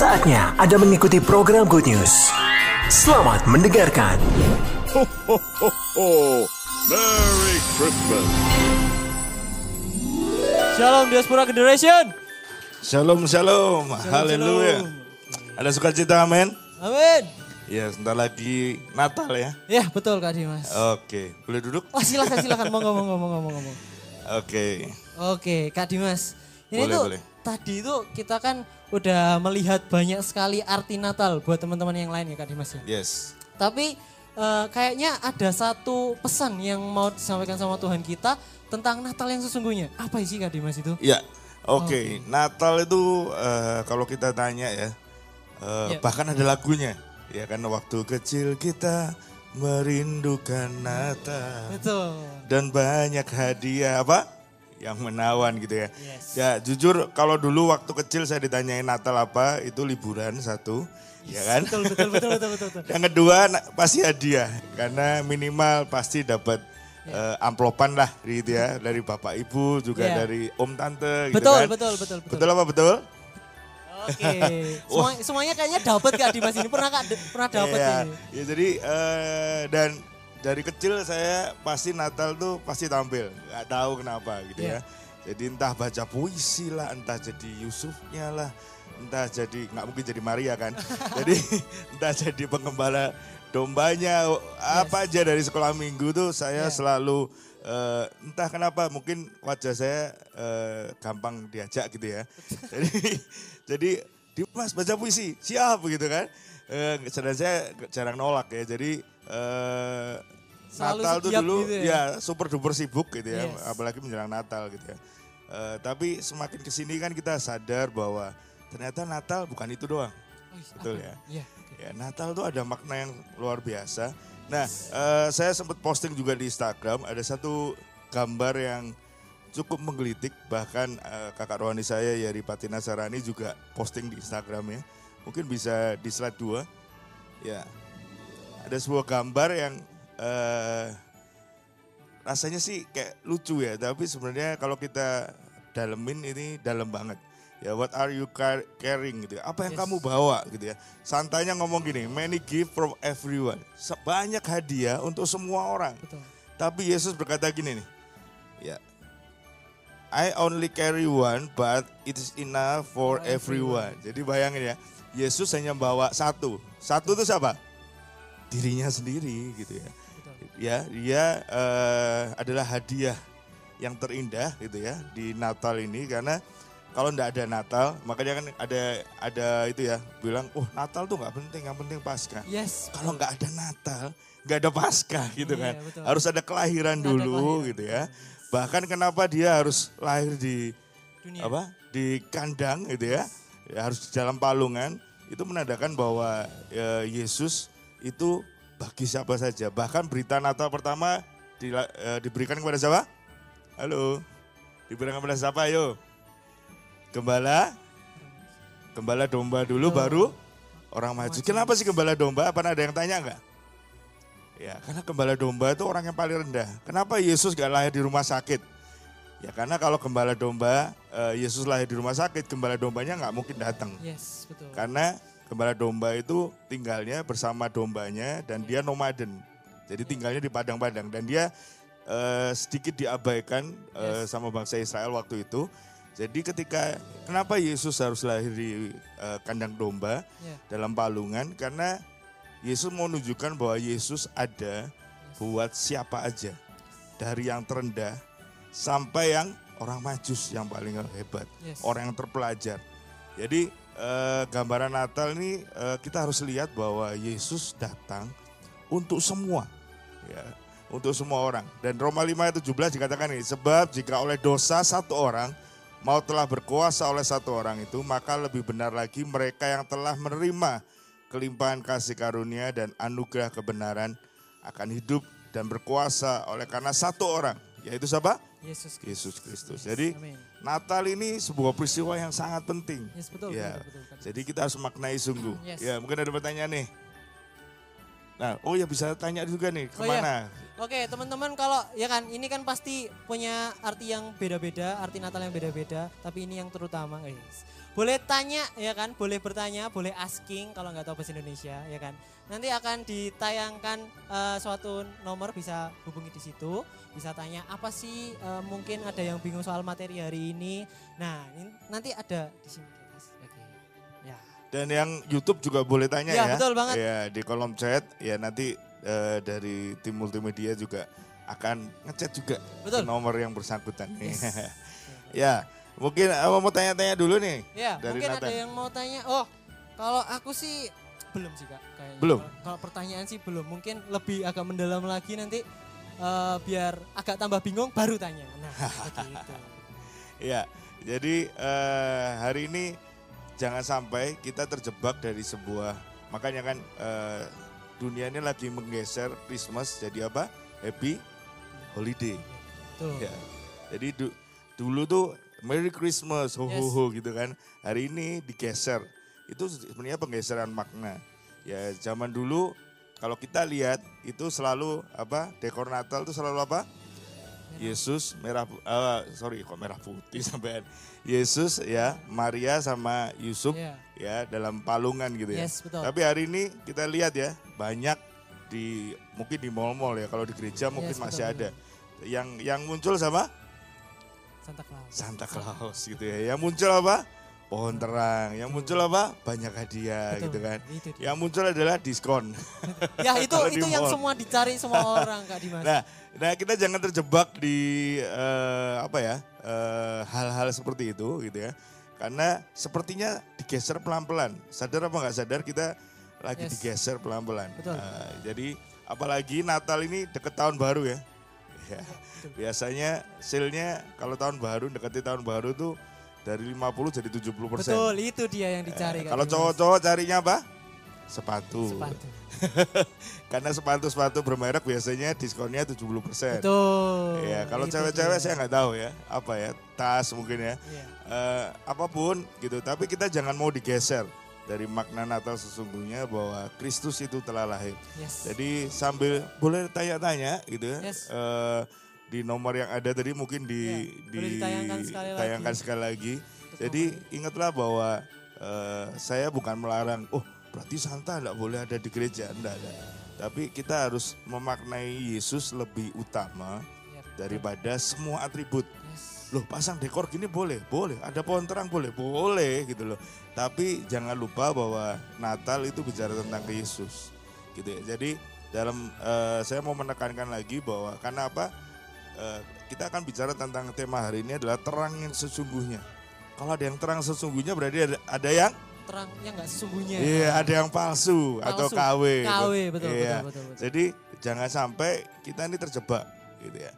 Saatnya Anda mengikuti program Good News. Selamat mendengarkan. Ho, ho, ho, ho. Merry Christmas. Shalom Diaspora Generation. Shalom, shalom. Haleluya. Ada sukacita, amin. Amin. Ya, sebentar lagi Natal ya. Ya betul Kak Dimas. Oke, boleh duduk? Oh silakan silakan monggo monggo monggo. monggo. Oke. Oke Kak Dimas. Ini Boleh, tuh boleh. tadi itu kita kan udah melihat banyak sekali arti Natal buat teman-teman yang lain ya Kak Dimas ya. Yes. Tapi eh, kayaknya ada satu pesan yang mau disampaikan sama Tuhan kita tentang Natal yang sesungguhnya. Apa sih Kak Dimas itu? Ya, oke. Natal itu eh, kalau kita tanya ya, eh, Ya. bahkan ada lagunya. Ya kan waktu kecil kita merindukan Natal Betul. dan banyak hadiah apa yang menawan gitu ya. Yes. Ya jujur kalau dulu waktu kecil saya ditanyain Natal apa itu liburan satu, ya kan? Betul betul betul betul betul. betul. Yang kedua pasti hadiah karena minimal pasti dapat eh, amplopan lah gitu ya dari bapak ibu juga Ya. dari om tante gitu Betul kan. betul betul betul. Betul apa betul? Oke. Semua, semuanya kayaknya dapat Kak Dimas ini pernah Kak pernah dapat Iya. ini. Ya jadi eh, dan dari kecil saya pasti Natal tuh pasti tampil, nggak tahu kenapa gitu Iya. ya. Jadi entah baca puisi lah, entah jadi Yusufnya lah, entah jadi nggak mungkin jadi Maria kan. jadi entah jadi pengembala dombanya, apa aja dari sekolah minggu tuh saya Iya. selalu eh, entah kenapa mungkin wajah saya eh, gampang diajak gitu ya. jadi jadi Dimas baca puisi, siap gitu kan. Eh, sedang saya jarang nolak ya. Jadi eh, Selalu Natal tuh dulu gitu ya. ya super duper sibuk gitu ya, Yes. apalagi menjelang Natal gitu ya. Eh, tapi semakin ke sini kan kita sadar bahwa ternyata Natal bukan itu doang. Oh, Betul apa? ya? Iya. Ya, Natal tuh ada makna yang luar biasa. Nah, eh, saya sempat posting juga di Instagram ada satu gambar yang cukup menggelitik bahkan eh, kakak rohani saya Yari Patina Sarani juga posting di Instagramnya. Mungkin bisa di slide 2. Ya. Ada sebuah gambar yang eh, rasanya sih kayak lucu ya, tapi sebenarnya kalau kita dalemin ini dalam banget. Ya, what are you car- carrying gitu ya? Apa yang Yes. kamu bawa gitu ya? Santainya ngomong gini, many gift from everyone. Se- Banyak hadiah untuk semua orang. Betul. Tapi Yesus berkata gini nih, ya, I only carry one, but it is enough for For everyone. Jadi bayangin ya, Yesus hanya bawa satu. Satu itu siapa? Dirinya sendiri gitu ya. Betul. Ya, dia eh, adalah hadiah yang terindah gitu ya di Natal ini karena kalau ndak ada Natal, makanya kan ada ada itu ya bilang, oh Natal tuh nggak penting, yang penting Paskah. Yes. Kalau nggak ada Natal, nggak ada Paskah gitu Iya, kan. betul. Harus ada kelahiran dulu kelahiran, gitu ya. Bahkan kenapa dia harus lahir di Dunia. apa? Di kandang gitu ya. ya harus di dalam palungan. Itu menandakan bahwa ya, Yesus itu bagi siapa saja. Bahkan berita Natal pertama di- eh, diberikan kepada siapa? Halo. Diberikan kepada siapa? Ayo. Gembala. Gembala domba dulu Betul. baru orang maju. Kenapa sih gembala domba? Apa ada yang tanya enggak? Ya, karena gembala domba itu orang yang paling rendah. Kenapa Yesus gak lahir di rumah sakit? Ya karena kalau gembala domba, eh, Yesus lahir di rumah sakit, gembala dombanya nggak mungkin datang. Yes, betul. Karena gembala domba itu tinggalnya bersama dombanya dan dia nomaden. Jadi tinggalnya di padang-padang dan dia eh, sedikit diabaikan eh, sama bangsa Israel waktu itu. Jadi ketika kenapa Yesus harus lahir di eh, kandang domba Ya. dalam palungan? Karena Yesus mau menunjukkan bahwa Yesus ada buat siapa aja. Dari yang terendah sampai yang orang majus yang paling hebat. Yes. Orang yang terpelajar. Jadi eh, gambaran Natal ini eh, kita harus lihat bahwa Yesus datang untuk semua. Ya, untuk semua orang. Dan Roma 5 ayat 17 dikatakan ini, sebab jika oleh dosa satu orang mau telah berkuasa oleh satu orang itu, maka lebih benar lagi mereka yang telah menerima kelimpahan kasih karunia dan anugerah kebenaran akan hidup dan berkuasa oleh karena satu orang, yaitu siapa? Yesus Kristus. Yesus Kristus. Jadi Amin. Natal ini sebuah peristiwa yang sangat penting. Yes, betul, ya. betul, betul, betul. Jadi kita harus maknai sungguh. Yes. Ya, mungkin ada pertanyaan nih. Nah, oh ya bisa tanya juga nih, Oh, iya. ke mana? Oke, teman-teman kalau ya kan ini kan pasti punya arti yang beda-beda, arti Natal yang beda-beda, tapi ini yang terutama, guys. Boleh tanya ya kan, boleh bertanya, boleh asking kalau nggak tahu bahasa Indonesia ya kan. Nanti akan ditayangkan eh, suatu nomor bisa hubungi di situ, bisa tanya apa sih eh, mungkin ada yang bingung soal materi hari ini. Nah, ini- nanti ada di sini Dan yang YouTube juga boleh tanya Ya, ya. betul banget. Ya, di kolom chat ya nanti eh, dari tim multimedia juga akan ngechat juga Betul. nomor yang bersangkutan. Yes. ya, mungkin eh, mau tanya-tanya dulu nih. Ya, Dari mungkin Nathan. ada yang mau tanya. Oh, kalau aku sih belum sih kak. Kayaknya. Belum? Kalau- pertanyaan sih belum. Mungkin lebih agak mendalam lagi nanti eh, biar agak tambah bingung baru tanya. Nah, begitu. Ya, jadi eh, hari ini jangan sampai kita terjebak dari sebuah makanya kan eh, dunia ini lagi menggeser Christmas jadi apa? Happy holiday. Tuh. Ya. Jadi du- dulu tuh Merry Christmas, ho ho ho gitu kan. Hari ini digeser. Itu sebenarnya penggeseran makna. Ya zaman dulu kalau kita lihat itu selalu apa? Dekor Natal itu selalu apa? Yesus merah eh, sorry kok merah putih sampean. Yesus ya, Maria sama Yusuf Iya. ya dalam palungan gitu ya. Yes, betul. Tapi hari ini kita lihat ya banyak di mungkin di mall-mall ya kalau di gereja mungkin Yes, masih betul, ada. Yang yang muncul sama Santa Claus. Santa Claus gitu ya. Yang muncul apa? Pohon terang. Yang muncul apa? Banyak hadiah Betul, gitu kan. itu dia. Yang muncul adalah diskon. Ya itu itu yang mall. semua dicari semua orang Kak Dimas. Nah, nah kita jangan terjebak di eh, apa ya eh, hal-hal seperti itu gitu ya. Karena sepertinya digeser pelan-pelan. Sadar apa nggak sadar kita lagi Yes. digeser pelan-pelan. Nah, jadi apalagi Natal ini deket tahun baru ya. Ya, biasanya sale-nya kalau tahun baru dekati tahun baru tuh dari 50 jadi 70 persen. Betul, itu dia yang dicari Kak Kalau cowok-cowok carinya apa? Sepatu. Sepatu. Karena sepatu-sepatu bermerek biasanya diskonnya 70 persen. Betul. Ya, kalau cewek-cewek saya nggak tahu ya, apa ya, tas mungkin ya, Iya. Eh, apa pun gitu. Tapi kita jangan mau digeser dari makna Natal sesungguhnya bahwa Kristus itu telah lahir. Yes. Jadi sambil boleh tanya-tanya gitu ya, Yes. eh, di nomor yang ada tadi mungkin di boleh ditayangkan sekali lagi. ditayangkan sekali lagi. Jadi ingatlah bahwa eh, saya bukan melarang, oh berarti Santa nggak boleh ada di gereja, enggak, enggak. Tapi kita harus memaknai Yesus lebih utama Iya, daripada semua atribut. Yes. Loh pasang dekor gini boleh, boleh. Ada pohon terang boleh, boleh gitu loh. Tapi jangan lupa bahwa Natal itu bicara tentang Yesus. Gitu ya. Jadi dalam eh, saya mau menekankan lagi bahwa karena apa? Eh, kita akan bicara tentang tema hari ini adalah terang yang sesungguhnya. Kalau ada yang terang sesungguhnya berarti ada, ada yang Terang yang nggak sesungguhnya. iya ada yang palsu, atau Palsu. KW. KW, betul, Iya. betul, betul, betul. Jadi jangan sampai kita ini terjebak gitu ya.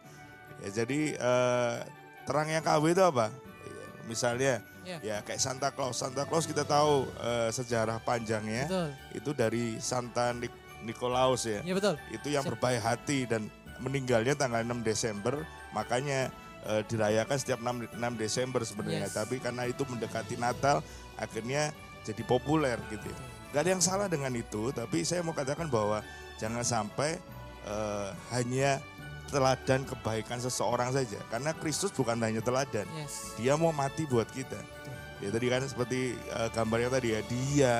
Ya jadi eh, terang yang KW itu apa? Ya, Misalnya Iya. ya kayak Santa Claus. Santa Claus kita tahu eh, sejarah panjangnya Betul. itu dari Santa Nik- Nikolaus ya. Iya betul. Itu yang Siap. berbaik hati dan meninggalnya tanggal 6 Desember. Makanya eh, dirayakan setiap 6, 6 Desember sebenarnya. Yes. Tapi karena itu mendekati Natal akhirnya jadi populer gitu ya. Gak ada yang salah dengan itu, tapi saya mau katakan bahwa jangan sampai eh, hanya teladan kebaikan seseorang saja. Karena Kristus bukan hanya teladan, Yes. dia mau mati buat kita. Ya tadi kan seperti eh, gambarnya tadi ya, dia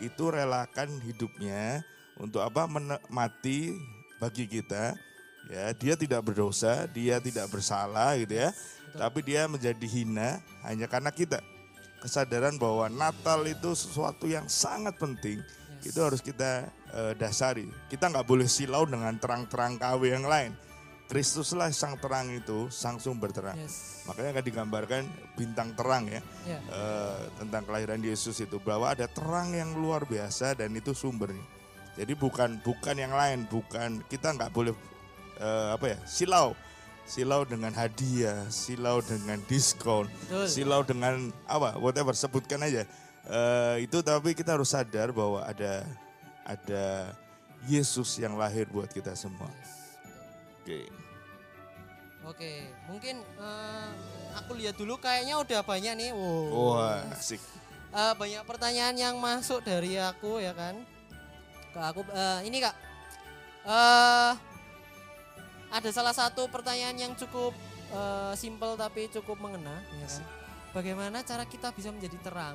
itu relakan hidupnya untuk apa? Mati bagi kita. Ya, dia tidak berdosa, dia tidak bersalah gitu ya. Tapi dia menjadi hina hanya karena kita. Kesadaran bahwa Natal itu sesuatu yang sangat penting. Yes. Itu harus kita eh, dasari. Kita nggak boleh silau dengan terang-terang KW yang lain. Kristuslah sang terang itu, sang sumber terang. Yes. Makanya akan digambarkan bintang terang ya Ya. eh, tentang kelahiran Yesus itu bahwa ada terang yang luar biasa dan itu sumbernya. Jadi bukan bukan yang lain, bukan kita nggak boleh eh, apa ya silau, silau dengan hadiah, silau dengan diskon, Betul. silau dengan apa whatever sebutkan aja. Eh, itu tapi kita harus sadar bahwa ada ada Yesus yang lahir buat kita semua. Oke. Oke, mungkin eh, aku lihat dulu kayaknya udah banyak nih. Wow. Wah, asik. Eh, banyak pertanyaan yang masuk dari aku ya kan. Ke aku eh, ini Kak. Eh ada salah satu pertanyaan yang cukup eh, simple tapi cukup mengena, ya kan? Bagaimana cara kita bisa menjadi terang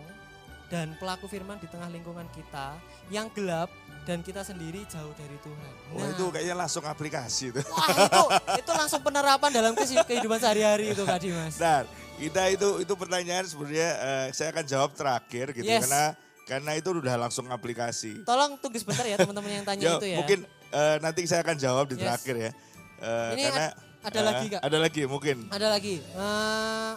dan pelaku firman di tengah lingkungan kita yang gelap dan kita sendiri jauh dari Tuhan. Wah Nah, itu kayaknya langsung aplikasi itu. wah, itu itu langsung penerapan dalam kehidupan sehari-hari itu Kak Dimas. Nah, kita itu itu pertanyaan sebenarnya eh, saya akan jawab terakhir gitu Yes. karena karena itu udah langsung aplikasi. Tolong tunggu sebentar ya teman-teman yang tanya Ya, itu ya. mungkin eh, nanti saya akan jawab di Yes. terakhir ya. Eh, Ini karena ad- ada eh, lagi, Kak. Ada lagi mungkin. Ada lagi. eh,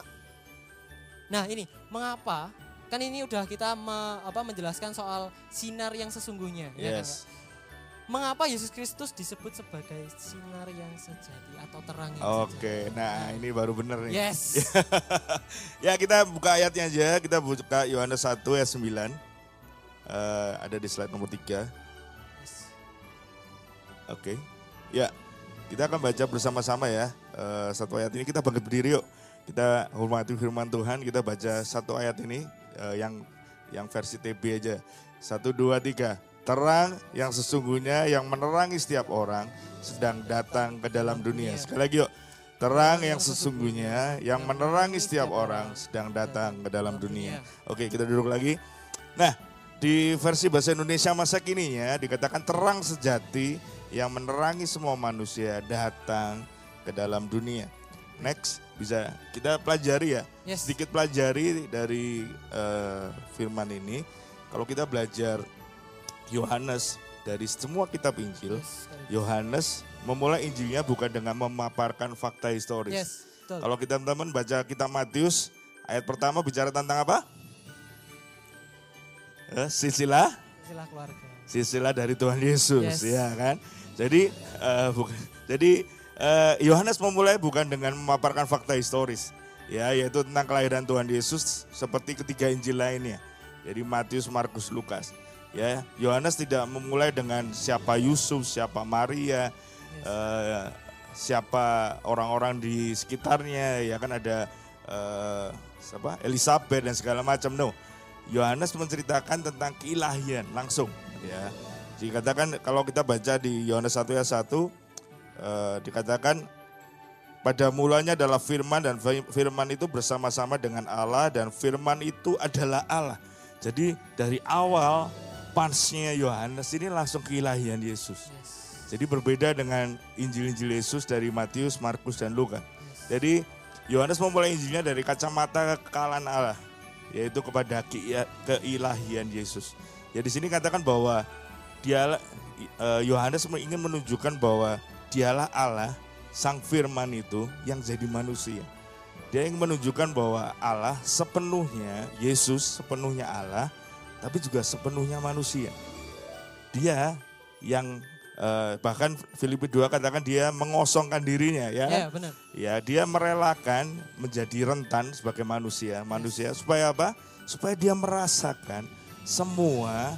nah ini mengapa? Kan ini udah kita me- apa, menjelaskan soal sinar yang sesungguhnya. ya kan, Kak? Yes. Mengapa Yesus Kristus disebut sebagai sinar yang sejati atau terang yang Oke, sejati? nah ini baru bener nih. Yes. ya kita buka ayatnya aja, kita buka Yohanes 1 ayat 9. Eh, ada di slide nomor 3. Oke. Ya, kita akan baca bersama-sama ya. Eh, satu ayat ini kita bangkit berdiri yuk. Kita hormati firman Tuhan, kita baca satu ayat ini eh, yang yang versi TB aja. Satu, dua, tiga. Terang yang sesungguhnya yang menerangi setiap orang sedang datang ke dalam dunia. Sekali lagi yuk. Terang yang sesungguhnya yang menerangi setiap orang sedang datang ke dalam dunia. Oke, kita duduk lagi. Nah, di versi bahasa Indonesia masa kini ya dikatakan terang sejati yang menerangi semua manusia datang ke dalam dunia. Next, bisa kita pelajari ya. Yes. Sedikit pelajari dari eh, firman ini. Kalau kita belajar Yohanes dari semua kitab Injil, Yohanes memulai Injilnya bukan dengan memaparkan fakta historis. Yes, betul. Kalau kita teman-teman baca kitab Matius, ayat pertama bicara tentang apa? Eh, keluarga. silsilah dari Tuhan Yesus, Yes. ya kan? Jadi, eh, bukan, jadi eh, Yohanes memulai bukan dengan memaparkan fakta historis, ya, yaitu tentang kelahiran Tuhan Yesus seperti ketiga Injil lainnya. Jadi Matius, Markus, Lukas. Ya, Yohanes tidak memulai dengan siapa Yusuf, siapa Maria, eh, siapa orang-orang di sekitarnya, ya kan ada eh, siapa Elizabeth dan segala macam. No, Yohanes menceritakan tentang keilahian langsung. Ya, dikatakan kalau kita baca di Yohanes 1 ayat 1 eh, dikatakan pada mulanya adalah firman dan fi- firman itu bersama-sama dengan Allah dan firman itu adalah Allah. Jadi dari awal pansnya Yohanes ini langsung keilahian Yesus. Yes. Jadi berbeda dengan Injil-Injil Yesus dari Matius, Markus, dan Lukas. Jadi Yohanes memulai Injilnya dari kacamata kekalahan Allah, yaitu kepada ki- keilahian Yesus. Ya di sini katakan bahwa dia eh, Yohanes ingin menunjukkan bahwa dialah Allah, Sang Firman itu yang jadi manusia. Dia ingin menunjukkan bahwa Allah sepenuhnya Yesus sepenuhnya Allah, tapi juga sepenuhnya manusia. Dia yang eh, bahkan Filipi 2 katakan dia mengosongkan dirinya ya. Ya, benar. Ya, dia merelakan menjadi rentan sebagai manusia, manusia supaya apa? Supaya dia merasakan semua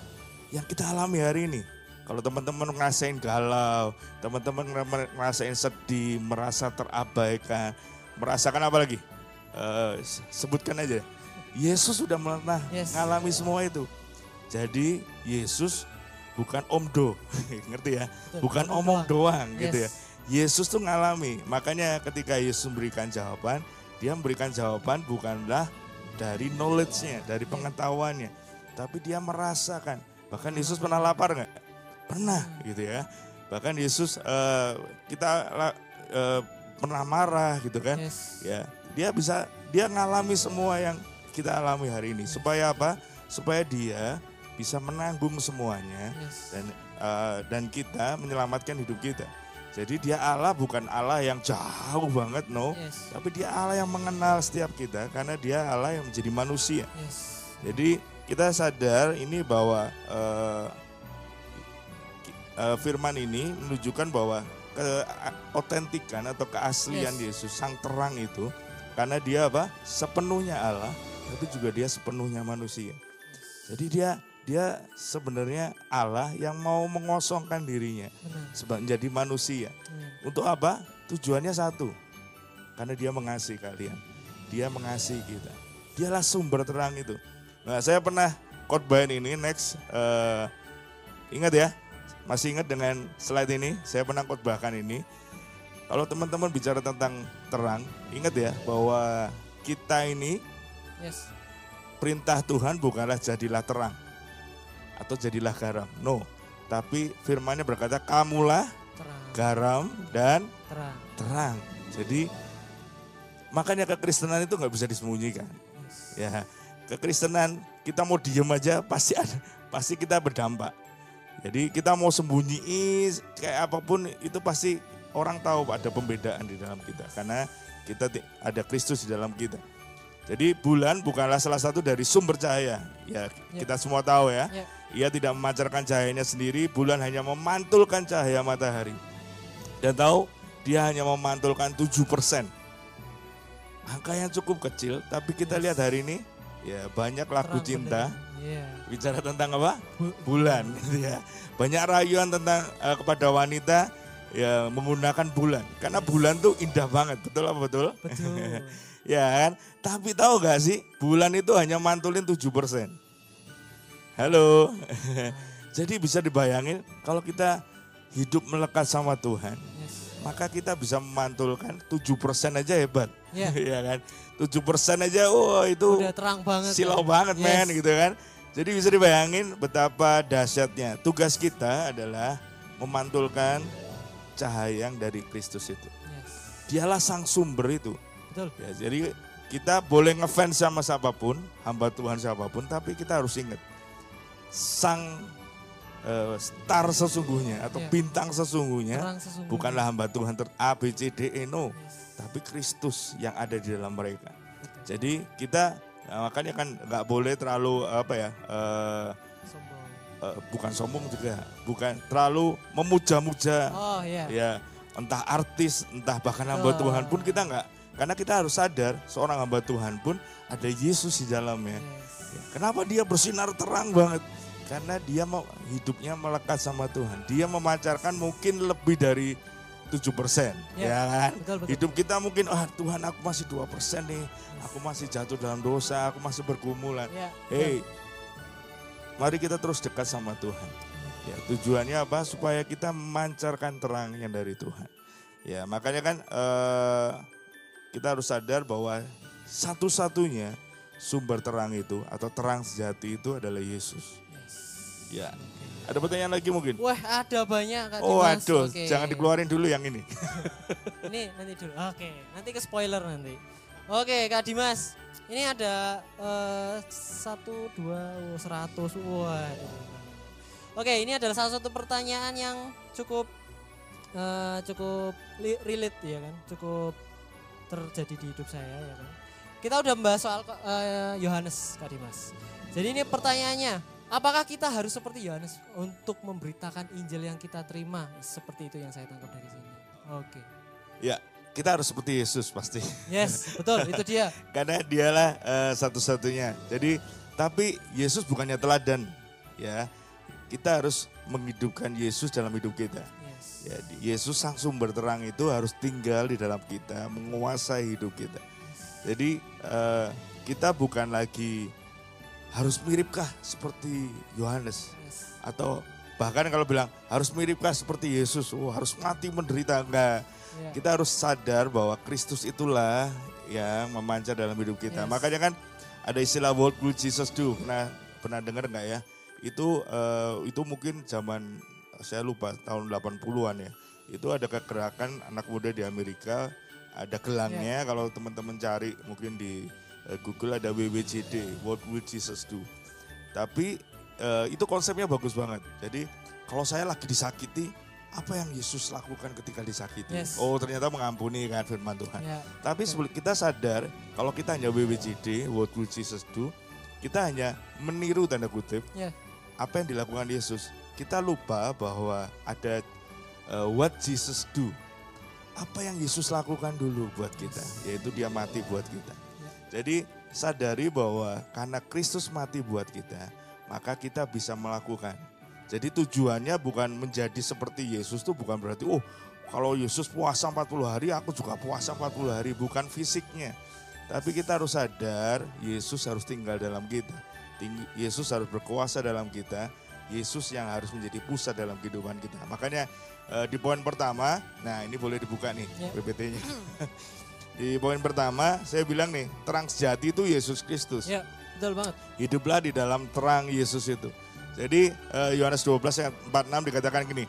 yang kita alami hari ini. Kalau teman-teman ngerasain galau, teman-teman ngera- ngerasain sedih, merasa terabaikan, merasakan apa lagi? S- sebutkan aja. Yesus sudah pernah Yes. ngalami semua itu. Jadi Yesus bukan omdo, ngerti ya? Betul, Bukan omong doang gitu ya. Yes. Yesus tuh ngalami. Makanya ketika Yesus memberikan jawaban, dia memberikan jawaban bukanlah dari knowledge-nya, dari pengetahuannya, tapi dia merasakan. Bahkan Yesus pernah lapar nggak? Pernah gitu ya. Bahkan Yesus eh, kita eh, pernah marah gitu kan? Yes. Ya, dia bisa dia ngalami semua yang kita alami hari ini. Supaya apa? Supaya dia bisa menanggung semuanya Yes. dan eh, dan kita menyelamatkan hidup kita. Jadi dia Allah bukan Allah yang jauh banget no, Yes. tapi dia Allah yang mengenal setiap kita karena dia Allah yang menjadi manusia. Yes. Jadi kita sadar ini bahwa ki- eh, firman ini menunjukkan bahwa keotentikan atau keaslian Yes. Yesus sang terang itu karena dia apa? Sepenuhnya Allah, tapi juga dia sepenuhnya manusia. Jadi dia dia sebenarnya Allah yang mau mengosongkan dirinya sebagai menjadi manusia. Amin. Untuk apa? Tujuannya satu. Karena dia mengasihi kalian. Dia mengasihi kita. Dialah sumber terang itu. Nah, saya pernah khotbahin ini next eh, ingat ya? Masih ingat dengan slide ini? Saya pernah khotbahkan ini. kalau teman-teman bicara tentang terang, ingat ya bahwa kita ini Yes. perintah Tuhan bukanlah jadilah terang atau jadilah garam. No, tapi firmannya berkata kamulah Terang. garam dan Terang. terang. Jadi makanya kekristenan itu nggak bisa disembunyikan. Yes. Ya, kekristenan kita mau diem aja pasti ada, pasti kita berdampak. Jadi kita mau sembunyi kayak apa pun itu pasti orang tahu ada pembedaan di dalam kita karena kita ada Kristus di dalam kita. Jadi bulan bukanlah salah satu dari sumber cahaya. Ya, kita semua tahu ya. Ya. Ia tidak memancarkan cahayanya sendiri, bulan hanya memantulkan cahaya matahari. Dan tahu, dia hanya memantulkan 7%. Angka yang cukup kecil, tapi kita lihat hari ini ya banyak lagu Terang cinta. Iya. bicara tentang apa? Bu- Bulan gitu ya. Banyak rayuan tentang eh, kepada wanita ya menggunakan bulan. Karena bulan tuh indah banget, betul apa betul? Betul. ya kan? Tapi tahu gak sih, bulan itu hanya mantulin 7%. Halo. Jadi bisa dibayangin kalau kita hidup melekat sama Tuhan, Yes. maka kita bisa memantulkan 7% aja hebat. Ya. ya kan? 7% aja oh itu Udah terang banget. silau kan? banget Yes. men gitu kan. Jadi bisa dibayangin betapa dahsyatnya. Tugas kita adalah memantulkan cahaya yang dari Kristus itu. Yes. Dialah sang sumber itu. Betul. Ya, jadi kita boleh ngefans sama siapa pun, hamba Tuhan siapa pun, tapi kita harus ingat sang eh, star sesungguhnya atau Ya. bintang sesungguhnya Terang sesungguhnya. bukanlah hamba Tuhan ter A B C D E no, Yes. tapi Kristus yang ada di dalam mereka. Jadi kita nah, makanya kan nggak boleh terlalu apa ya eh, Sombong. eh, bukan sombong juga, bukan terlalu memuja-muja Oh iya. ya entah artis entah bahkan hamba. Tuhan pun kita nggak karena kita harus sadar seorang hamba Tuhan pun ada Yesus di dalamnya. Yes. Ya, Kenapa dia bersinar terang banget? Karena dia mau hidupnya melekat sama Tuhan. Dia memancarkan mungkin lebih dari 7%, Ya, ya kan? betul, betul. Hidup kita mungkin ah Tuhan aku masih 2% nih. Aku masih jatuh dalam dosa, aku masih bergumulan. Ya. Hei, mari kita terus dekat sama Tuhan. Ya, tujuannya apa? Supaya kita memancarkan terang yang dari Tuhan. Ya, makanya kan eh, kita harus sadar bahwa satu-satunya sumber terang itu atau terang sejati itu adalah Yesus. Ya. Ada pertanyaan lagi mungkin? Wah ada banyak Kak Oh, Dimas. aduh, Oke. jangan dikeluarin dulu yang ini. Ini nanti dulu. Oke, nanti ke spoiler nanti. Oke, Kak Dimas. Ini ada eh, satu, dua, oh, seratus. Waduh. Oke, ini adalah salah satu pertanyaan yang cukup eh, cukup relate ya kan, cukup terjadi di hidup saya ya kan. Kita udah membahas soal eh, Yohanes, Kak Dimas. Jadi ini pertanyaannya, apakah kita harus seperti Yohanes untuk memberitakan Injil yang kita terima? Seperti itu yang saya tangkap dari sini. Oke. Ya, kita harus seperti Yesus pasti. Yes, betul itu dia. Karena dialah eh, satu-satunya. Jadi, tapi Yesus bukannya teladan, ya. Kita harus menghidupkan Yesus dalam hidup kita. Yes. Ya, di- Yesus sang sumber terang itu harus tinggal di dalam kita, menguasai hidup kita. Jadi eh, kita bukan lagi harus miripkah seperti Yohanes Yes. atau bahkan kalau bilang harus miripkah seperti Yesus, oh harus mati menderita enggak. Ya. Kita harus sadar bahwa Kristus itulah yang memancar dalam hidup kita. Yes. Makanya kan ada istilah what will Jesus do? Pernah pernah dengar enggak ya? Itu eh, itu mungkin zaman saya lupa tahun 80-an ya. Itu ada kegerakan anak muda di Amerika, ada gelangnya kalau teman-teman cari mungkin di Google ada WWJD, what will Jesus do? Tapi eh, itu konsepnya bagus banget. Jadi kalau saya lagi disakiti, apa yang Yesus lakukan ketika disakiti? Yes. Oh ternyata mengampuni kan firman Tuhan. Ya. Tapi sebelum kita sadar kalau kita hanya WWJD, what will Jesus do? Kita hanya meniru tanda kutip Ya. apa yang dilakukan Yesus. Kita lupa bahwa ada uh, what Jesus do. Apa yang Yesus lakukan dulu buat kita, yaitu dia mati buat kita. Jadi sadari bahwa karena Kristus mati buat kita, maka kita bisa melakukan. Jadi tujuannya bukan menjadi seperti Yesus tuh bukan berarti oh kalau Yesus puasa 40 hari aku juga puasa 40 hari bukan fisiknya. Tapi kita harus sadar Yesus harus tinggal dalam kita. Yesus harus berkuasa dalam kita. Yesus yang harus menjadi pusat dalam kehidupan kita. Makanya eh, di poin pertama, nah ini boleh dibuka nih Ya. PPT-nya. di poin pertama saya bilang nih, terang sejati itu Yesus Kristus. Ya, betul banget. Hiduplah di dalam terang Yesus itu. Jadi eh, Yohanes 12 ayat 46 dikatakan gini,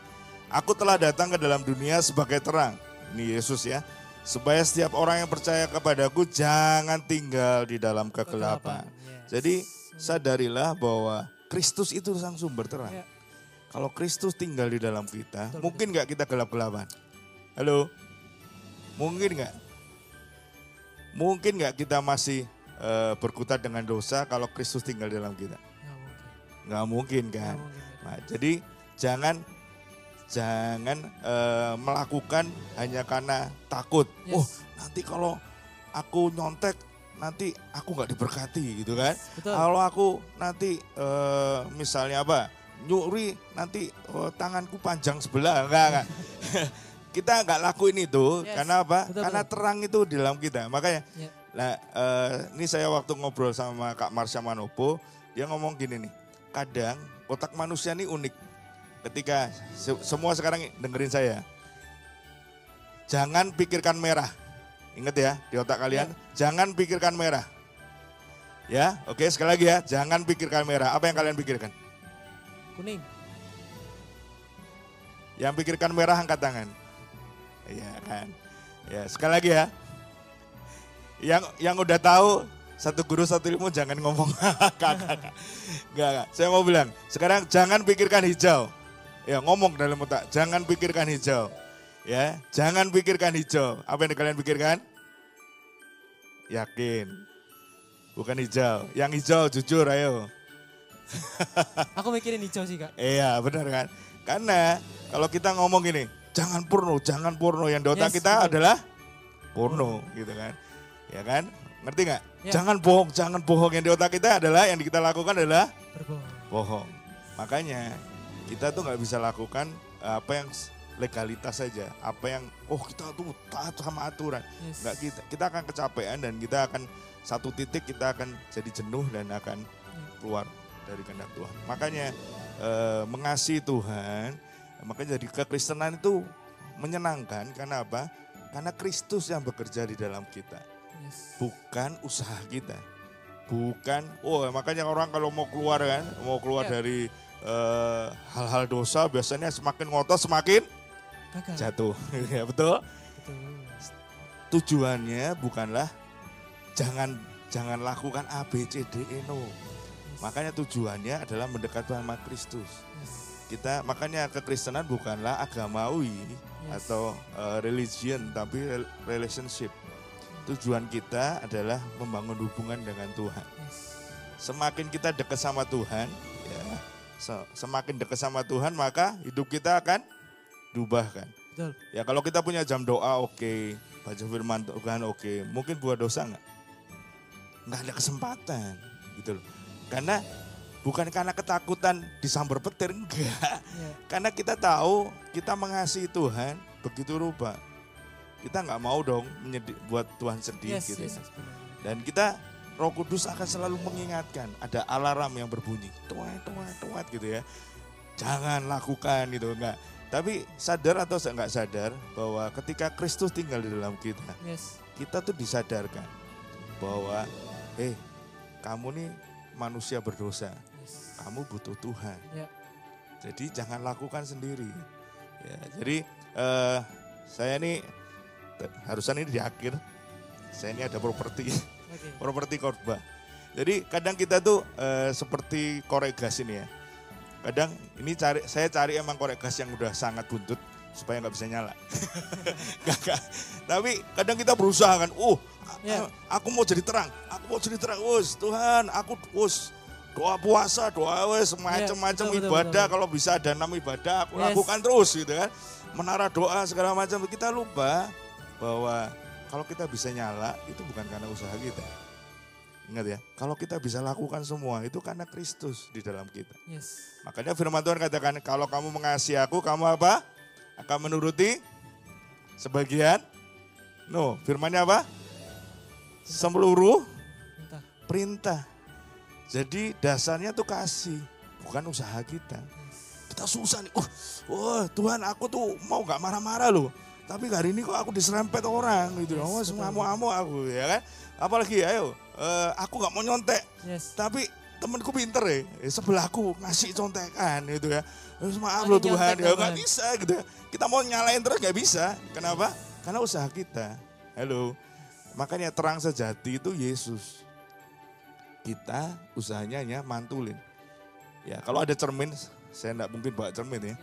Aku telah datang ke dalam dunia sebagai terang. Ini Yesus ya. Supaya setiap orang yang percaya kepadaku jangan tinggal di dalam kegelapan. Yes. Jadi sadarilah bahwa Kristus itu sang sumber terang. Ya. Kalau Kristus tinggal di dalam kita, Betul, mungkin nggak kita gelap-gelapan? Halo? Mungkin nggak? Mungkin nggak kita masih eh, berkutat dengan dosa kalau Kristus tinggal dalam kita? Nggak mungkin. Nggak mungkin Nggak kan? mungkin. Nah, jadi jangan jangan eh, melakukan hanya karena takut. Yes. Oh, nanti kalau aku nyontek nanti aku nggak diberkati gitu kan. Betul. Kalau aku nanti eh, misalnya apa? Nyuri nanti eh, tanganku panjang sebelah enggak enggak. kita nggak lakuin itu Yes. karena apa? Betul, karena betul. terang itu di dalam kita. Makanya Ya. Nah, eh, ini saya waktu ngobrol sama Kak Marsha Manopo, dia ngomong gini nih, kadang otak manusia ini unik. Ketika se- semua sekarang dengerin saya, jangan pikirkan merah. Ingat ya di otak kalian, jangan pikirkan merah. Ya, oke sekali lagi ya, jangan pikirkan merah. Apa yang kalian pikirkan? Kuning. Yang pikirkan merah angkat tangan. Iya kan. Ya, sekali lagi ya. Yang yang udah tahu satu guru satu ilmu jangan ngomong kakak. Enggak, enggak. Saya mau bilang, sekarang jangan pikirkan hijau. Ya, ngomong dalam otak, jangan pikirkan hijau. Ya, jangan pikirkan hijau. Apa yang kalian pikirkan? Yakin. Bukan hijau. Yang hijau jujur ayo. Aku mikirin hijau sih kak. Iya benar kan. Karena kalau kita ngomong gini, jangan porno, jangan porno. Yang di otak Yes, kita betul. adalah porno gitu kan. Ya kan? Ngerti nggak? Ya. Jangan bohong, jangan bohong. Yang di otak kita adalah, yang kita lakukan adalah Berbohong. bohong. Makanya kita tuh nggak bisa lakukan eh, apa yang legalitas saja. Apa yang, oh kita tuh taat sama aturan. Yes. Nggak kita, kita akan kecapean dan kita akan satu titik kita akan jadi jenuh dan akan keluar dari kehendak Tuhan. Makanya eh, mengasihi Tuhan, makanya jadi kekristenan itu menyenangkan karena apa? Karena Kristus yang bekerja di dalam kita, Yes. bukan usaha kita. Bukan, oh makanya orang kalau mau keluar kan, mau keluar Ya. dari eh, hal-hal dosa biasanya semakin ngotot semakin Gagal. jatuh. ya betul? Betul. tujuannya bukanlah jangan jangan lakukan A B C D E no. Makanya tujuannya adalah mendekat sama Kristus. Yes. Kita makanya kekristenan bukanlah agamawi Yes. atau uh, religion tapi rel- relationship. Tujuan kita adalah membangun hubungan dengan Tuhan. Yes. Semakin kita dekat sama Tuhan, ya, se- semakin dekat sama Tuhan maka hidup kita akan diubahkan. Betul. Ya kalau kita punya jam doa oke, baca firman Tuhan oke, mungkin buat dosa nggak? Nggak ada kesempatan gitu loh. Karena bukan karena ketakutan disambar petir enggak. Ya. Karena kita tahu kita mengasihi Tuhan begitu rupa. Kita nggak mau dong menyedi- buat Tuhan sedih Yes, gitu. yes, ya. yes. Dan kita Roh Kudus akan selalu mengingatkan ada alarm yang berbunyi, tuat tuat tuat gitu ya. Jangan lakukan gitu enggak. Tapi sadar atau enggak sadar bahwa ketika Kristus tinggal di dalam kita, Yes. kita tuh disadarkan bahwa eh kamu nih manusia berdosa, Yes. kamu butuh Tuhan. Ya. Jadi jangan lakukan sendiri. Ya, jadi eh, saya ini harusnya ini di akhir. Saya ini ada properti, Oke. properti khotbah. Jadi kadang kita tuh eh, seperti korek gas ini ya. Kadang ini cari saya cari emang korek gas yang udah sangat buntut supaya nggak bisa nyala. Nggak, nggak. Tapi kadang kita berusaha kan, uh, Ya. aku mau jadi terang, aku mau jadi terang, us Tuhan, aku us doa puasa, doa wes macam-macam betul, betul, ibadah betul. kalau bisa ada enam ibadah aku Yes. lakukan terus gitu kan. Menara doa segala macam kita lupa bahwa kalau kita bisa nyala itu bukan karena usaha kita. Ingat ya, kalau kita bisa lakukan semua itu karena Kristus di dalam kita. Yes. Makanya firman Tuhan katakan kalau kamu mengasihi aku, kamu apa? Akan menuruti sebagian. No, firmannya apa? Seluruh perintah. Jadi dasarnya tuh kasih, bukan usaha kita. Kita susah nih. Uh, wah Tuhan aku tuh mau nggak marah-marah loh. Tapi hari ini kok aku diserempet orang gitu. Yes, oh, betul. ngamuk-ngamuk aku ya kan. Apalagi ayo, eh, aku nggak mau nyontek. Yes. Tapi temanku pinter ya, eh, sebelahku ngasih contekan gitu ya. Terus maaf Oh, loh Tuhan, ya nggak bisa gitu ya. Kita mau nyalain terus nggak bisa. Kenapa? Karena usaha kita. Halo. Makanya terang sejati itu Yesus. Kita usahanya hanya mantulin. Ya kalau ada cermin, saya enggak mungkin bawa cermin ya. Iya.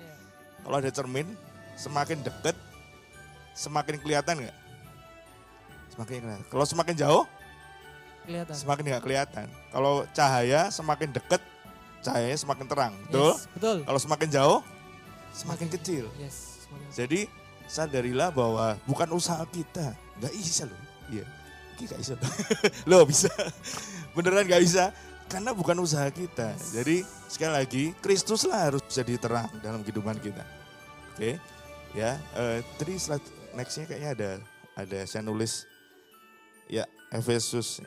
Kalau ada cermin, semakin deket, semakin kelihatan nggak? Semakin kelihatan. Kalau semakin jauh, Kelihatan. semakin nggak kelihatan. Kalau cahaya semakin deket, cahayanya semakin terang, betul? Yes, betul. Kalau semakin jauh, semakin kecil. Yes. semakin- Jadi sadarilah bahwa bukan usaha kita, nggak bisa loh. Iya, Ki nggak bisa. loh bisa, beneran nggak bisa. Karena bukan usaha kita. Jadi sekali lagi, Kristus lah harus jadi terang dalam kehidupan kita. Oke, ya. eh tadi slide nextnya kayaknya ada ada saya nulis ya Efesus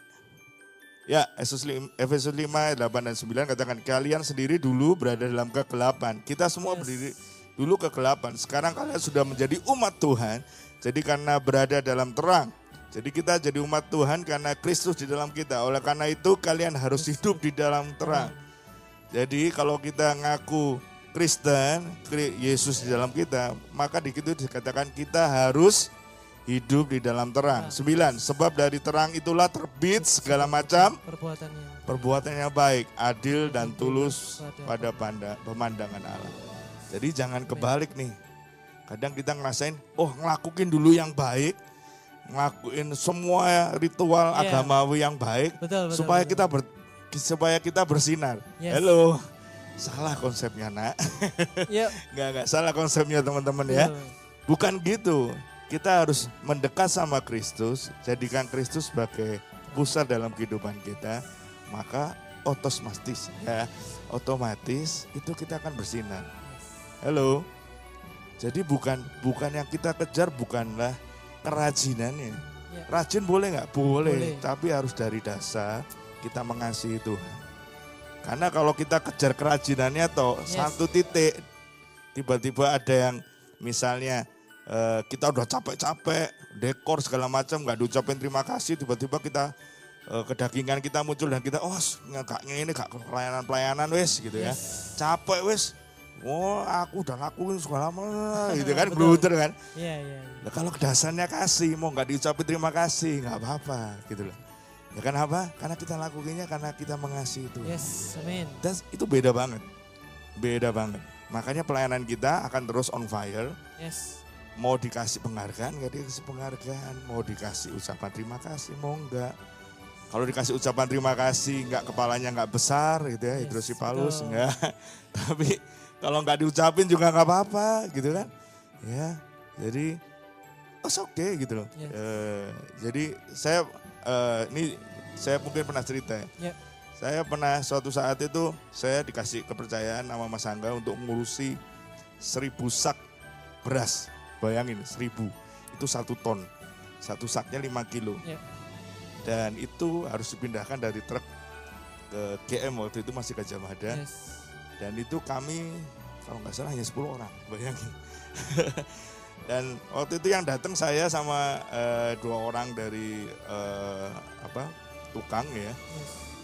Ya, Efesus 5, Efesus 5, 8 dan 9 katakan kalian sendiri dulu berada dalam kegelapan. Kita semua Yes. berdiri dulu kegelapan. Sekarang kalian sudah menjadi umat Tuhan. Jadi karena berada dalam terang. Jadi kita jadi umat Tuhan karena Kristus di dalam kita. Oleh karena itu kalian harus hidup di dalam terang. Jadi kalau kita ngaku Kristen, Kri- Yesus di dalam kita, maka di situ dikatakan kita harus hidup di dalam terang. Sembilan, sebab dari terang itulah terbit segala macam perbuatannya. perbuatan yang baik, adil dan tulus pada panda, pemandangan Allah. Jadi jangan kebalik nih. Kadang kita ngerasain, oh ngelakuin dulu yang baik, ngelakuin semua ritual Iya. agamawi yang baik, Betul, betul. supaya betul. kita ber, supaya kita bersinar. Yes. Halo, salah konsepnya nak. Yuk. Nggak nggak salah konsepnya teman-teman ya. Bukan gitu. Kita harus mendekat sama Kristus, jadikan Kristus sebagai pusat dalam kehidupan kita, maka otomatis ya, otomatis itu kita akan bersinar. Halo. Jadi bukan bukan yang kita kejar bukanlah kerajinannya. Ya. Rajin boleh nggak? Boleh, Boleh. tapi harus dari dasar kita mengasihi Tuhan. Karena kalau kita kejar kerajinannya toh Yes. satu titik tiba-tiba ada yang misalnya eh, kita udah capek-capek dekor segala macam nggak diucapin terima kasih tiba-tiba kita eh, kedagingan kita muncul dan kita oh nggak ini gak pelayanan-pelayanan wes gitu ya Yes. capek wes oh aku udah lakuin segala macam gitu kan Betul. bruder kan Iya, iya. iya. Nah, kalau dasarnya kasih, mau nggak diucapin terima kasih, nggak apa-apa gitu loh. Ya kan apa? Karena kita lakukannya karena kita mengasihi Tuhan. Yes, amin. Dan itu beda banget. Beda banget. Makanya pelayanan kita akan terus on fire. Yes. Mau dikasih penghargaan, nggak dikasih penghargaan. Mau dikasih ucapan terima kasih, mau nggak. Kalau dikasih ucapan terima kasih, nggak kepalanya nggak besar gitu ya, Yes, hidrosipalus betul. nggak. Tapi kalau nggak diucapin juga nggak apa-apa gitu kan. Ya, jadi oh oke okay, gitu loh. Yes. Eh, jadi saya eh, ini saya mungkin pernah cerita ya. Ya. Saya pernah suatu saat itu saya dikasih kepercayaan sama Mas Angga untuk ngurusi seribu sak beras. Bayangin seribu itu satu ton. Satu saknya 5 kilo. Ya. Dan itu harus dipindahkan dari truk ke GM waktu itu masih Gajah Mada. Yes. Dan itu kami kalau nggak salah hanya 10 orang, bayangin. Dan waktu itu yang datang saya sama eh, dua orang dari eh, apa tukang ya.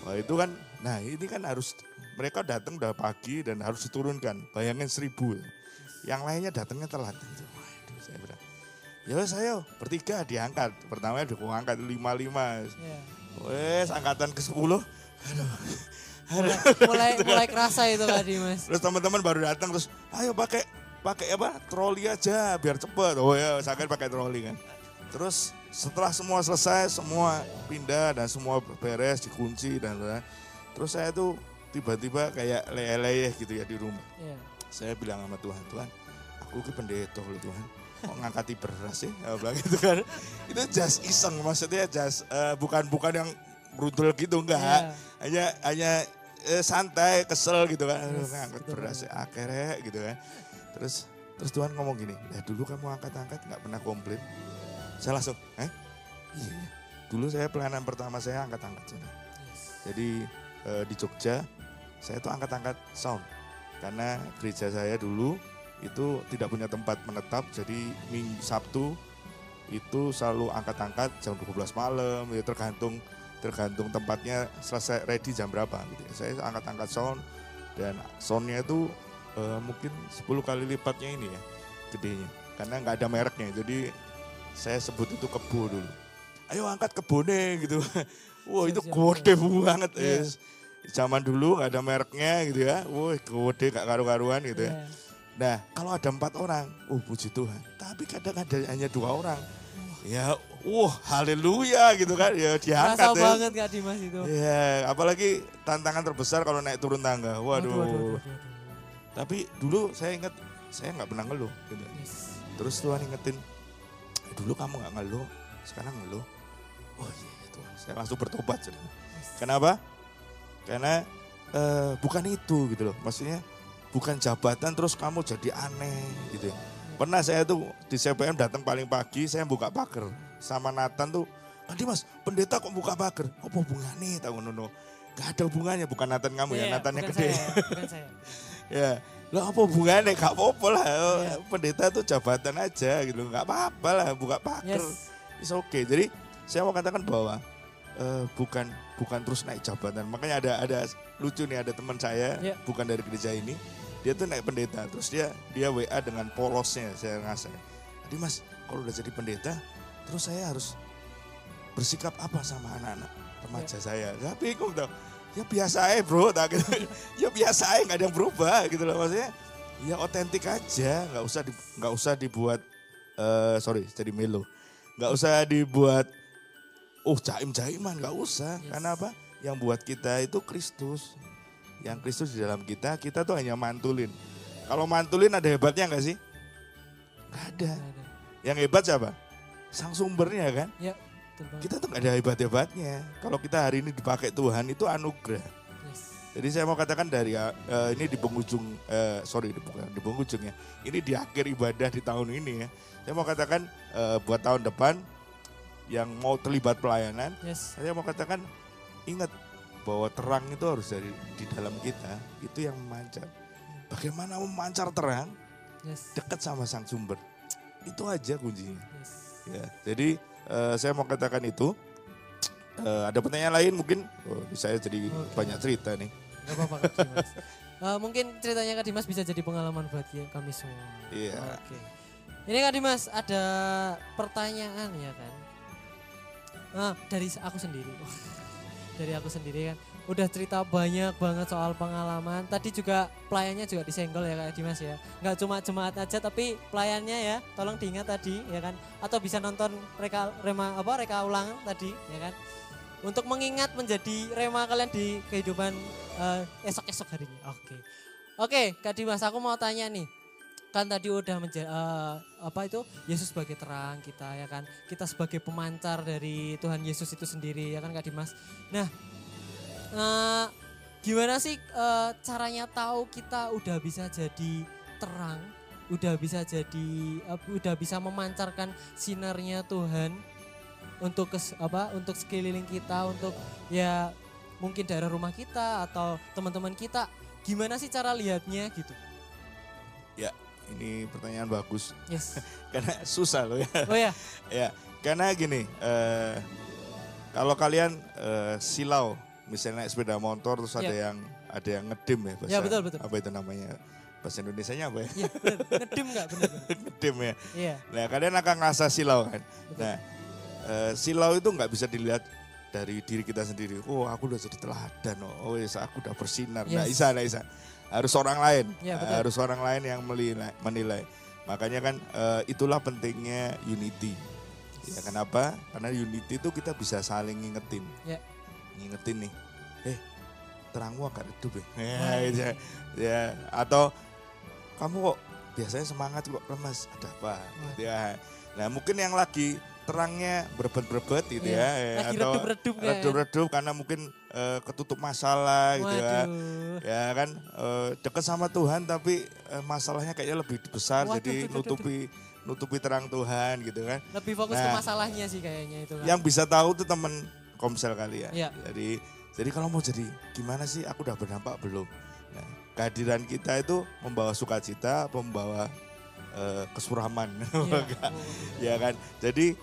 Wah itu kan, nah ini kan harus mereka datang udah pagi dan harus diturunkan. Bayangin seribu. Yang lainnya datangnya telat. Waduh, saya bilang, ya wes saya bertiga diangkat. Pertama udah angkat lima lima. Ya. Wes angkatan ke sepuluh. Mulai mulai kerasa itu tadi, Mas. Terus teman-teman baru datang terus, ayo pakai pakai apa? Troli aja biar cepet. Oh ya, saya kan pakai troli kan. Terus setelah semua selesai, semua pindah dan semua beres, dikunci dan lain-lain. Terus saya tuh tiba-tiba kayak leleh gitu ya di rumah. Ya. Saya bilang sama Tuhan, Tuhan, aku ke pendeta loh Tuhan. Kok ngangkati beras sih? Ya, bilang gitu kan. Itu just iseng, maksudnya just eh, bukan bukan yang brutal gitu enggak. Iya. Hanya hanya eh, santai, kesel gitu kan. Yes, ngangkat beras banget. akhirnya gitu kan. Terus terus Tuhan ngomong gini, "Ya dulu kamu angkat-angkat nggak pernah komplain." Saya langsung, "Eh? Iya. iya. Dulu saya pelayanan pertama saya angkat-angkat sana. Yes. Jadi eh, di Jogja saya tuh angkat-angkat sound. Karena gereja saya dulu itu tidak punya tempat menetap, jadi Minggu Sabtu itu selalu angkat-angkat jam 12 malam, ya tergantung tergantung tempatnya selesai ready jam berapa gitu. ya. Saya angkat-angkat sound dan soundnya itu eh, mungkin 10 kali lipatnya ini ya gedenya karena nggak ada mereknya jadi saya sebut itu kebo dulu ayo angkat kebone gitu wah itu Siap, siap, gede banget Iya. es zaman dulu nggak ada mereknya gitu ya wah gede gak karu-karuan gitu ya Iya. nah kalau ada empat orang oh puji Tuhan tapi kadang ada hanya dua orang ya wah haleluya gitu kan ya diangkat Rasa ya banget Kak Dimas itu. Ya, apalagi tantangan terbesar kalau naik turun tangga. Waduh. Waduh, waduh, waduh, waduh. Tapi dulu saya ingat saya nggak pernah ngeluh. Gitu. Yes. Terus Tuhan ingetin, "Eh, dulu kamu nggak ngeluh, sekarang ngeluh. Oh iya iya, Tuhan, saya langsung bertobat. sudah. Kenapa? Karena eh, bukan itu gitu loh. Maksudnya bukan jabatan terus kamu jadi aneh gitu ya. Pernah saya tuh di CPM datang paling pagi, saya buka pagar. Sama Nathan tuh, Adi mas, pendeta kok buka pagar? Apa hubungannya? Tahu nono. Gak ada hubungannya, bukan Nathan kamu ya, Iya, Nathannya bukan gede. saya, bukan saya. ya, lo apa hubungannya? Gak apa-apa lah. Pendeta tuh jabatan aja gitu, gak apa-apa lah buka pagar. Yes. It's okay. Jadi saya mau katakan bahwa eh, bukan bukan terus naik jabatan. Makanya ada ada lucu nih ada teman saya Ya. bukan dari gereja ini. Dia tuh naik pendeta. Terus dia dia WA dengan polosnya saya ngasih. Jadi Mas, kalau udah jadi pendeta, terus saya harus bersikap apa sama anak-anak remaja saya? Saya bingung tau. Ya biasa aja bro, tak gitu. ya biasa aja nggak ada yang berubah gitu loh maksudnya. Ya otentik aja, nggak usah di, nggak usah dibuat eh sorry jadi melo nggak usah dibuat oh jaim jaiman nggak usah Yes. karena apa yang buat kita itu Kristus yang Kristus di dalam kita kita tuh hanya mantulin. Kalau mantulin ada hebatnya nggak sih? Nggak ada. Yang hebat siapa? Sang sumbernya kan? Ya, betul kita tuh nggak ada hebat hebatnya kalau kita hari ini dipakai Tuhan itu anugerah. Yes. jadi saya mau katakan dari eh, ini di penghujung eh, sorry di- bukan di penghujung ya. Ini di akhir ibadah di tahun ini ya. Saya mau katakan eh, buat tahun depan yang mau terlibat pelayanan, Yes. saya mau katakan ingat bahwa terang itu harus dari di dalam kita itu yang memancar. Bagaimana memancar terang Yes. dekat sama sang sumber. Itu aja kuncinya. Yes. Ya, jadi eh, saya mau katakan itu. Eh, ada pertanyaan lain mungkin? Oh, saya jadi Oke. banyak cerita nih. Gak apa-apa Kak Dimas. Eh, mungkin ceritanya Kak Dimas bisa jadi pengalaman buat ya- kami semua. Iya. Oke. Ini Kak Dimas ada pertanyaan ya kan. Nah, dari aku sendiri. dari aku sendiri kan. Udah cerita banyak banget soal pengalaman. Tadi juga pelayannya juga disenggol ya Kak Dimas ya. Nggak cuma jemaat aja tapi pelayannya ya. Tolong diingat tadi ya kan. Atau bisa nonton reka rema apa reka ulang tadi ya kan. Untuk mengingat menjadi rema kalian di kehidupan eh, esok-esok harinya. Oke. Oke, Kak Dimas, aku mau tanya nih. Kan tadi udah menja- eh, apa itu Yesus sebagai terang kita ya kan. Kita sebagai pemancar dari Tuhan Yesus itu sendiri ya kan Kak Dimas. Nah, eh, gimana sih eh, caranya tahu kita udah bisa jadi terang, udah bisa jadi eh, udah bisa memancarkan sinarnya Tuhan untuk kes, apa untuk sekeliling kita untuk ya mungkin daerah rumah kita atau teman-teman kita gimana sih cara lihatnya gitu Ya, ini pertanyaan bagus yes karena susah loh ya. oh ya ya, karena gini, eh, kalau kalian eh, silau, misalnya naik sepeda motor terus ada Ya. yang ada yang ngedim ya bahasa Ya, betul, betul. apa itu namanya bahasa Indonesianya apa ya? bener ngedim nggak bener bener. ngedim ya. iya Nah kalian akan ngerasa silau kan. Betul. Nah eh, silau itu nggak bisa dilihat dari diri kita sendiri. Oh aku udah jadi teladan. Oh, oh yes, aku udah bersinar. Nah Yes. isa, nah isa. Harus orang lain. Ya, betul. Harus orang lain yang menilai. menilai. Makanya kan eh, itulah pentingnya unity. Ya kenapa? Karena unity itu kita bisa saling ngingetin. Ya. Ngingetin nih. Eh terangmu agak redup ya. Ya, ya. ya. Atau kamu kok biasanya semangat kok lemas. Ada apa? Gitu ya. Nah mungkin yang lagi terangnya berebet-berebet gitu Iya. ya. ya. lagi Atau redup-redup redup-redup karena mungkin eh, ketutup masalah gitu ya. waduh Ya kan eh, deket sama Tuhan tapi eh, masalahnya kayaknya lebih besar Waduh, jadi duh, duh, duh, nutupi nutupi terang Tuhan gitu kan. lebih fokus ke Nah. masalahnya sih kayaknya itu kan Yang bisa tahu tuh temen komsel kalian. Iya. Jadi jadi kalau mau jadi gimana sih aku udah berdampak belum? Nah, kehadiran kita itu membawa sukacita, membawa eh, kesuraman. Iya. ya kan. Jadi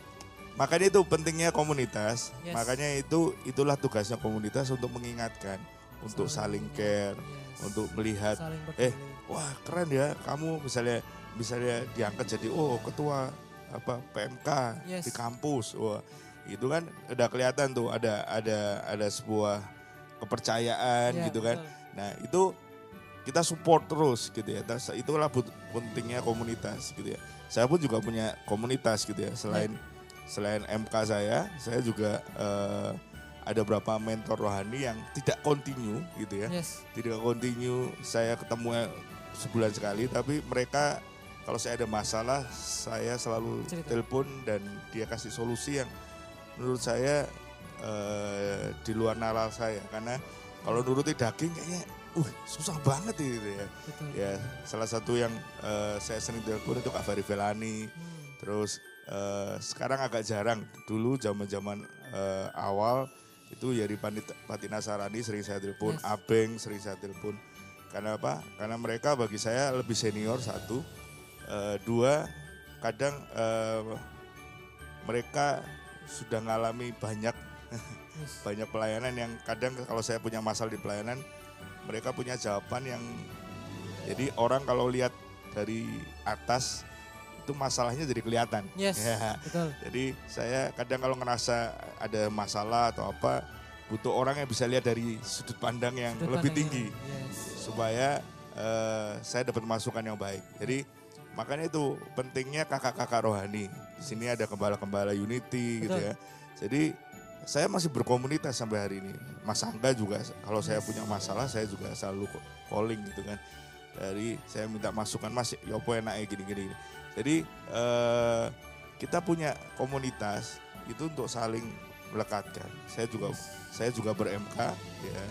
makanya itu pentingnya komunitas. Yes. Makanya itu itulah tugasnya komunitas untuk mengingatkan, untuk saling care, Yes. untuk melihat eh wah keren ya kamu misalnya misalnya diangkat jadi oh ketua apa PMK Yes. di kampus. Wah, itu kan udah kelihatan tuh ada ada ada sebuah kepercayaan Iya, gitu kan. betul. Nah, itu kita support terus gitu ya. Tas- Itulah pentingnya komunitas gitu ya. Saya pun juga punya komunitas gitu ya. Selain selain MK saya, saya juga eh, ada beberapa mentor rohani yang tidak continue gitu ya. Yes. Tidak continue saya ketemu sebulan sekali tapi mereka kalau saya ada masalah saya selalu Cerita. telepon dan dia kasih solusi yang menurut saya eh, di luar nalar saya karena kalau nuruti daging kayaknya uh susah banget gitu ya. Betul. Ya, salah satu yang eh, saya sering telepon itu Kak Fari Velani. Hmm. Terus eh, sekarang agak jarang. Dulu zaman-zaman eh, awal itu Panit Patina Sarani sering saya telepon, Yes. Abeng sering saya telepon. Karena apa? Karena mereka bagi saya lebih senior satu, Eh, dua kadang eh, mereka sudah ngalami banyak Yes. banyak pelayanan yang kadang kalau saya punya masalah di pelayanan mereka punya jawaban yang jadi orang kalau lihat dari atas itu masalahnya jadi kelihatan. Yes. Ya. Betul. Jadi saya kadang kalau ngerasa ada masalah atau apa butuh orang yang bisa lihat dari sudut pandang yang Sudut lebih pandang tinggi yang- Yes. supaya eh, saya dapat masukan yang baik. Jadi makanya itu pentingnya kakak-kakak rohani. Di sini ada kembala-kembala Unity gitu Betul. ya. Jadi saya masih berkomunitas sampai hari ini. Mas Angga juga kalau saya punya masalah saya juga selalu calling gitu kan. Dari saya minta masukan Mas Yopo enaknya gini-gini. Jadi eh, kita punya komunitas itu untuk saling melekatkan. Saya juga saya juga ber-MK ya.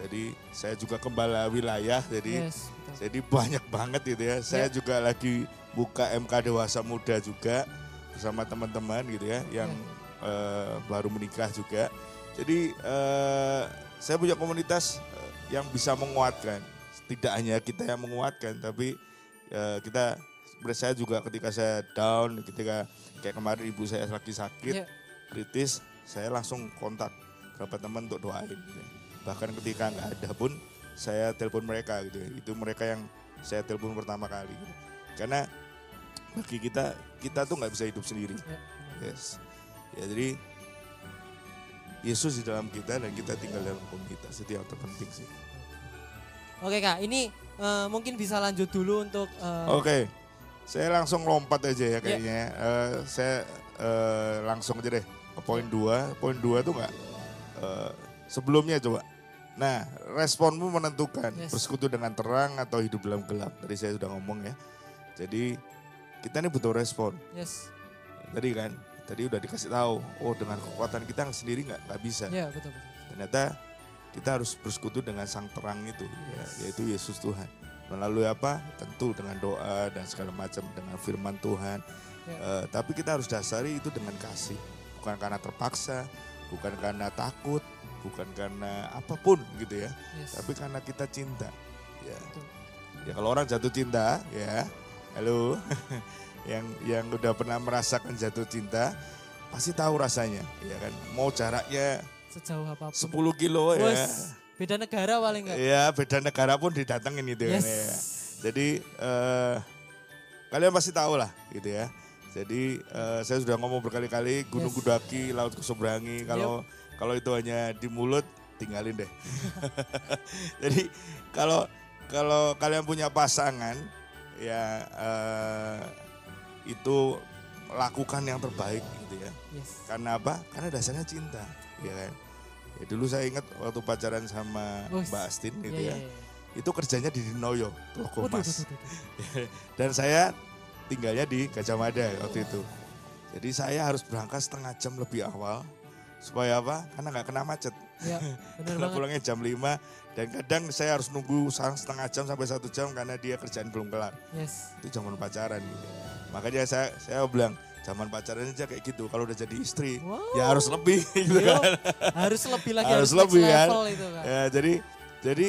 Jadi saya juga kembala wilayah jadi Yes. Betul. jadi banyak banget gitu ya. Saya Ya. juga lagi buka MK Dewasa Muda juga bersama teman-teman gitu ya yang Ya. eh, baru menikah juga. Jadi eh, saya punya komunitas eh, yang bisa menguatkan. Tidak hanya kita yang menguatkan, tapi eh, kita saya juga ketika saya down, ketika kayak kemarin ibu saya lagi sakit Ya. kritis, saya langsung kontak beberapa teman untuk doain. Gitu. Bahkan ketika nggak ada pun saya telepon mereka gitu ya. Itu mereka yang saya telepon pertama kali. Gitu. Karena bagi kita kita tuh nggak bisa hidup sendiri. Ya. Yes. Ya jadi Yesus di dalam kita dan kita tinggal dalam komunitas itu yang terpenting sih. Oke kak, ini eh, mungkin bisa lanjut dulu untuk eh, Oke, saya langsung lompat aja ya kayaknya. Eh, saya eh, langsung aja deh ke poin dua. Poin dua tuh nggak eh, sebelumnya coba. Nah, responmu menentukan Yes. bersekutu dengan terang atau hidup dalam gelap. Tadi saya sudah ngomong ya. Jadi kita ini butuh respon. yes, Tadi kan, tadi udah dikasih tahu. Oh, dengan kekuatan kita sendiri nggak nggak bisa. ya betul betul. Ternyata kita harus bersekutu dengan sang terang itu, ya, Yes. yaitu Yesus Tuhan. Melalui apa? Tentu dengan doa dan segala macam dengan firman Tuhan. Ya. Eh, tapi kita harus dasari itu dengan kasih, bukan karena terpaksa, bukan karena takut, bukan karena apa pun gitu ya. Yes. Tapi karena kita cinta. Ya. Betul. Ya kalau orang jatuh cinta, ya, halo, yang yang udah pernah merasakan jatuh cinta, pasti tahu rasanya, ya kan. Mau jaraknya Sejauh apa pun. 10 kilo ya. Wes, beda negara paling enggak. Ya beda negara pun didatengin gitu kan Yes. ya. Jadi eh, kalian pasti tahu lah gitu ya. Jadi eh, saya sudah ngomong berkali-kali Gunung Yes. Kudaki, Laut Keseberangi. Kalau kalau itu hanya di mulut tinggalin deh. Jadi kalau kalau kalian punya pasangan ya eh, itu lakukan yang terbaik gitu ya. Yes. Karena apa? Karena dasarnya cinta, ya kan. Ya, dulu saya ingat waktu pacaran sama. Mbak Astin gitu Iya, ya. iya, iya. Itu kerjanya di Dinoyo, Toko Waduh, Mas. waduh, waduh, waduh. Dan saya tinggalnya di Gajah Mada waktu itu. Jadi saya harus berangkat setengah jam lebih awal. Supaya apa? Karena nggak kena macet. Ya, Karena banget. pulangnya jam 5 dan kadang saya harus nunggu setengah jam sampai satu jam karena dia kerjaan belum kelar. Yes. Itu zaman pacaran gitu. Makanya saya saya bilang zaman pacaran aja kayak gitu. Kalau udah jadi istri Wow. ya harus lebih gitu Yo, kan. harus lebih lagi Harus harus, lebih, kan. itu kan. Ya, jadi jadi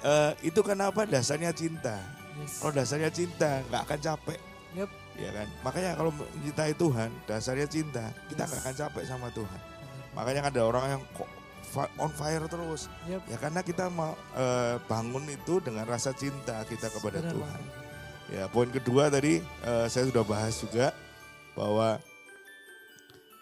eh, itu kenapa dasarnya cinta. Yes. Kalau dasarnya cinta nggak akan capek, Yup. ya kan? Makanya kalau mencintai Tuhan, dasarnya cinta, kita nggak akan capek sama Tuhan. Makanya kan ada orang yang kok on fire terus. Yup. Ya karena kita mau eh, bangun itu dengan rasa cinta kita kepada Benar Tuhan. Ya, poin kedua tadi eh, saya sudah bahas juga bahwa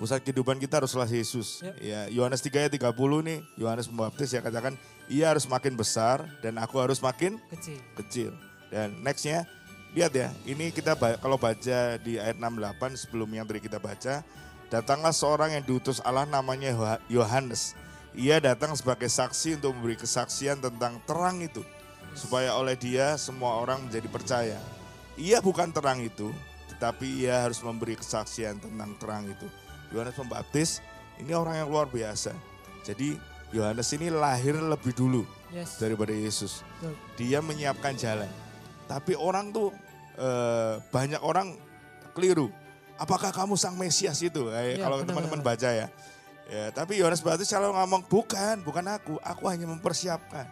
pusat kehidupan kita haruslah Yesus. Yep. Ya, Yohanes 3 ayat 30 nih, Yohanes Pembaptis ya katakan, ia harus makin besar dan aku harus makin Kecil. kecil. Dan nextnya, lihat ya, ini kita kalau baca di ayat 68 sebelum yang tadi kita baca, datanglah seorang yang diutus Allah namanya Yoha- Yohanes. Ia datang sebagai saksi untuk memberi kesaksian tentang terang itu, supaya oleh dia semua orang menjadi percaya. Ia bukan terang itu, tetapi ia harus memberi kesaksian tentang terang itu. Yohanes Pembaptis ini orang yang luar biasa. Jadi Yohanes ini lahir lebih dulu Yes. daripada Yesus Betul. dia menyiapkan jalan. Tapi orang tuh eh, banyak orang keliru. Apakah kamu sang Mesias itu? Eh, Iya, kalau teman-teman baca ya. Ya, tapi Yohanes Baptis selalu ngomong bukan, bukan aku. Aku hanya mempersiapkan.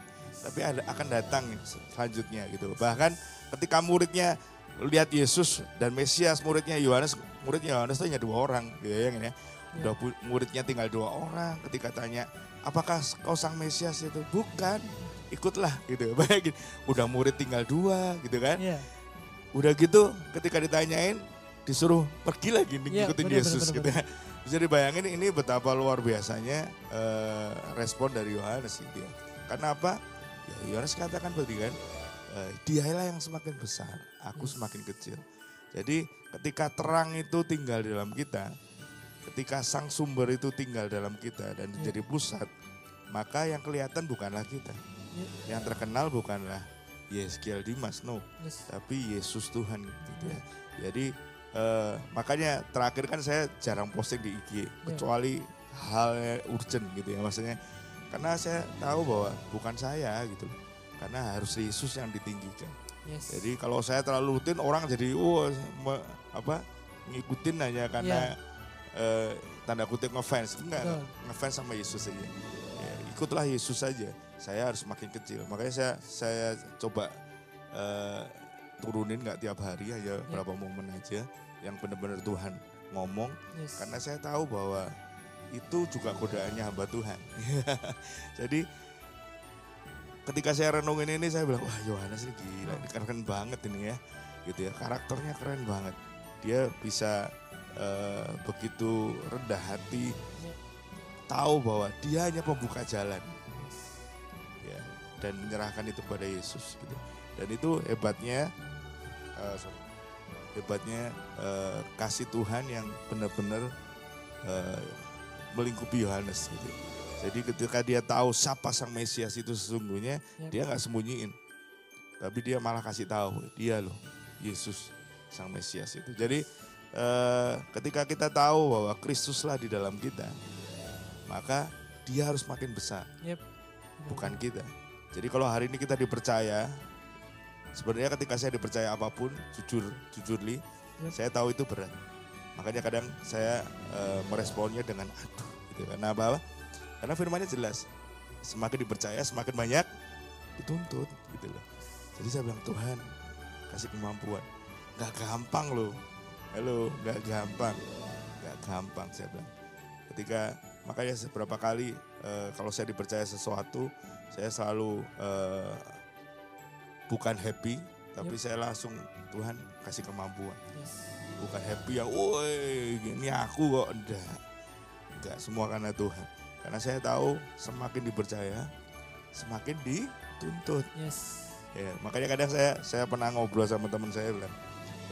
Tapi ada akan datang selanjutnya gitu. Bahkan ketika muridnya lihat Yesus dan Mesias muridnya Yohanes, muridnya Yohanes itu hanya dua orang, gitu ya, ya. Udah bu- muridnya tinggal dua orang. Ketika tanya, apakah kau sang Mesias itu? Bukan, ikutlah gitu. Bayangin, udah murid tinggal dua gitu kan. Iya. Udah gitu ketika ditanyain disuruh pergi lagi Iya, ngikutin benar, Yesus benar, gitu ya. Bisa dibayangin ini betapa luar biasanya eh, respon dari Yohanes gitu ya. Karena apa? Ya Yohanes katakan tadi kan, eh, dialah yang semakin besar, aku semakin kecil. Jadi ketika terang itu tinggal di dalam kita, ketika sang sumber itu tinggal dalam kita dan menjadi pusat, maka yang kelihatan bukanlah kita. Iya. Yang terkenal bukanlah Yeskiel Dimas, no Yes. tapi Yesus Tuhan gitu ya. Jadi eh, makanya terakhir kan saya jarang posting di IG kecuali hal urgent gitu ya maksudnya karena saya tahu bahwa bukan saya gitu. Karena harus Yesus yang ditinggikan. Yes. Jadi kalau saya terlalu rutin orang jadi oh me- apa ngikutin hanya karena eh, tanda kutip ngefans enggak Betul. ngefans sama Yesus aja. Ya, ikutlah Yesus saja. Saya harus makin kecil. Makanya saya saya coba eh, turunin nggak tiap hari aja berapa momen aja yang benar-benar Tuhan ngomong Yes. karena saya tahu bahwa itu juga godaannya hamba Tuhan. Jadi ketika saya renungin ini saya bilang wah Yohanes ini gila, ini keren banget ini ya, gitu ya karakternya keren banget. Dia bisa eh, begitu rendah hati, tahu bahwa dia hanya pembuka jalan, ya dan menyerahkan itu pada Yesus. Gitu. Dan itu hebatnya, eh, sorry, hebatnya eh, kasih Tuhan yang benar-benar eh, melingkupi Yohanes gitu. Jadi ketika dia tahu siapa sang Mesias itu sesungguhnya, Yap. dia nggak sembunyiin. Tapi dia malah kasih tahu, dia loh Yesus sang Mesias itu. Jadi eh, ketika kita tahu bahwa Kristuslah di dalam kita, maka dia harus makin besar, Yep. bukan kita. Jadi kalau hari ini kita dipercaya, sebenarnya ketika saya dipercaya apa pun, jujur, jujur li, Yap. saya tahu itu berat. Makanya kadang saya eh, meresponnya dengan aduh, gitu. Karena apa? Karena firmannya jelas, semakin dipercaya semakin banyak dituntut, gitu loh. Jadi saya bilang Tuhan kasih kemampuan, nggak gampang loh, halo, nggak gampang, nggak gampang saya bilang. Ketika makanya beberapa kali eh, kalau saya dipercaya sesuatu, saya selalu eh, bukan happy, tapi saya langsung Tuhan kasih kemampuan. Yes. bukan happy yang woi ini aku kok. Enggak enggak semua karena Tuhan karena saya tahu semakin dipercaya semakin dituntut Yes. ya makanya kadang saya saya pernah ngobrol sama teman saya bilang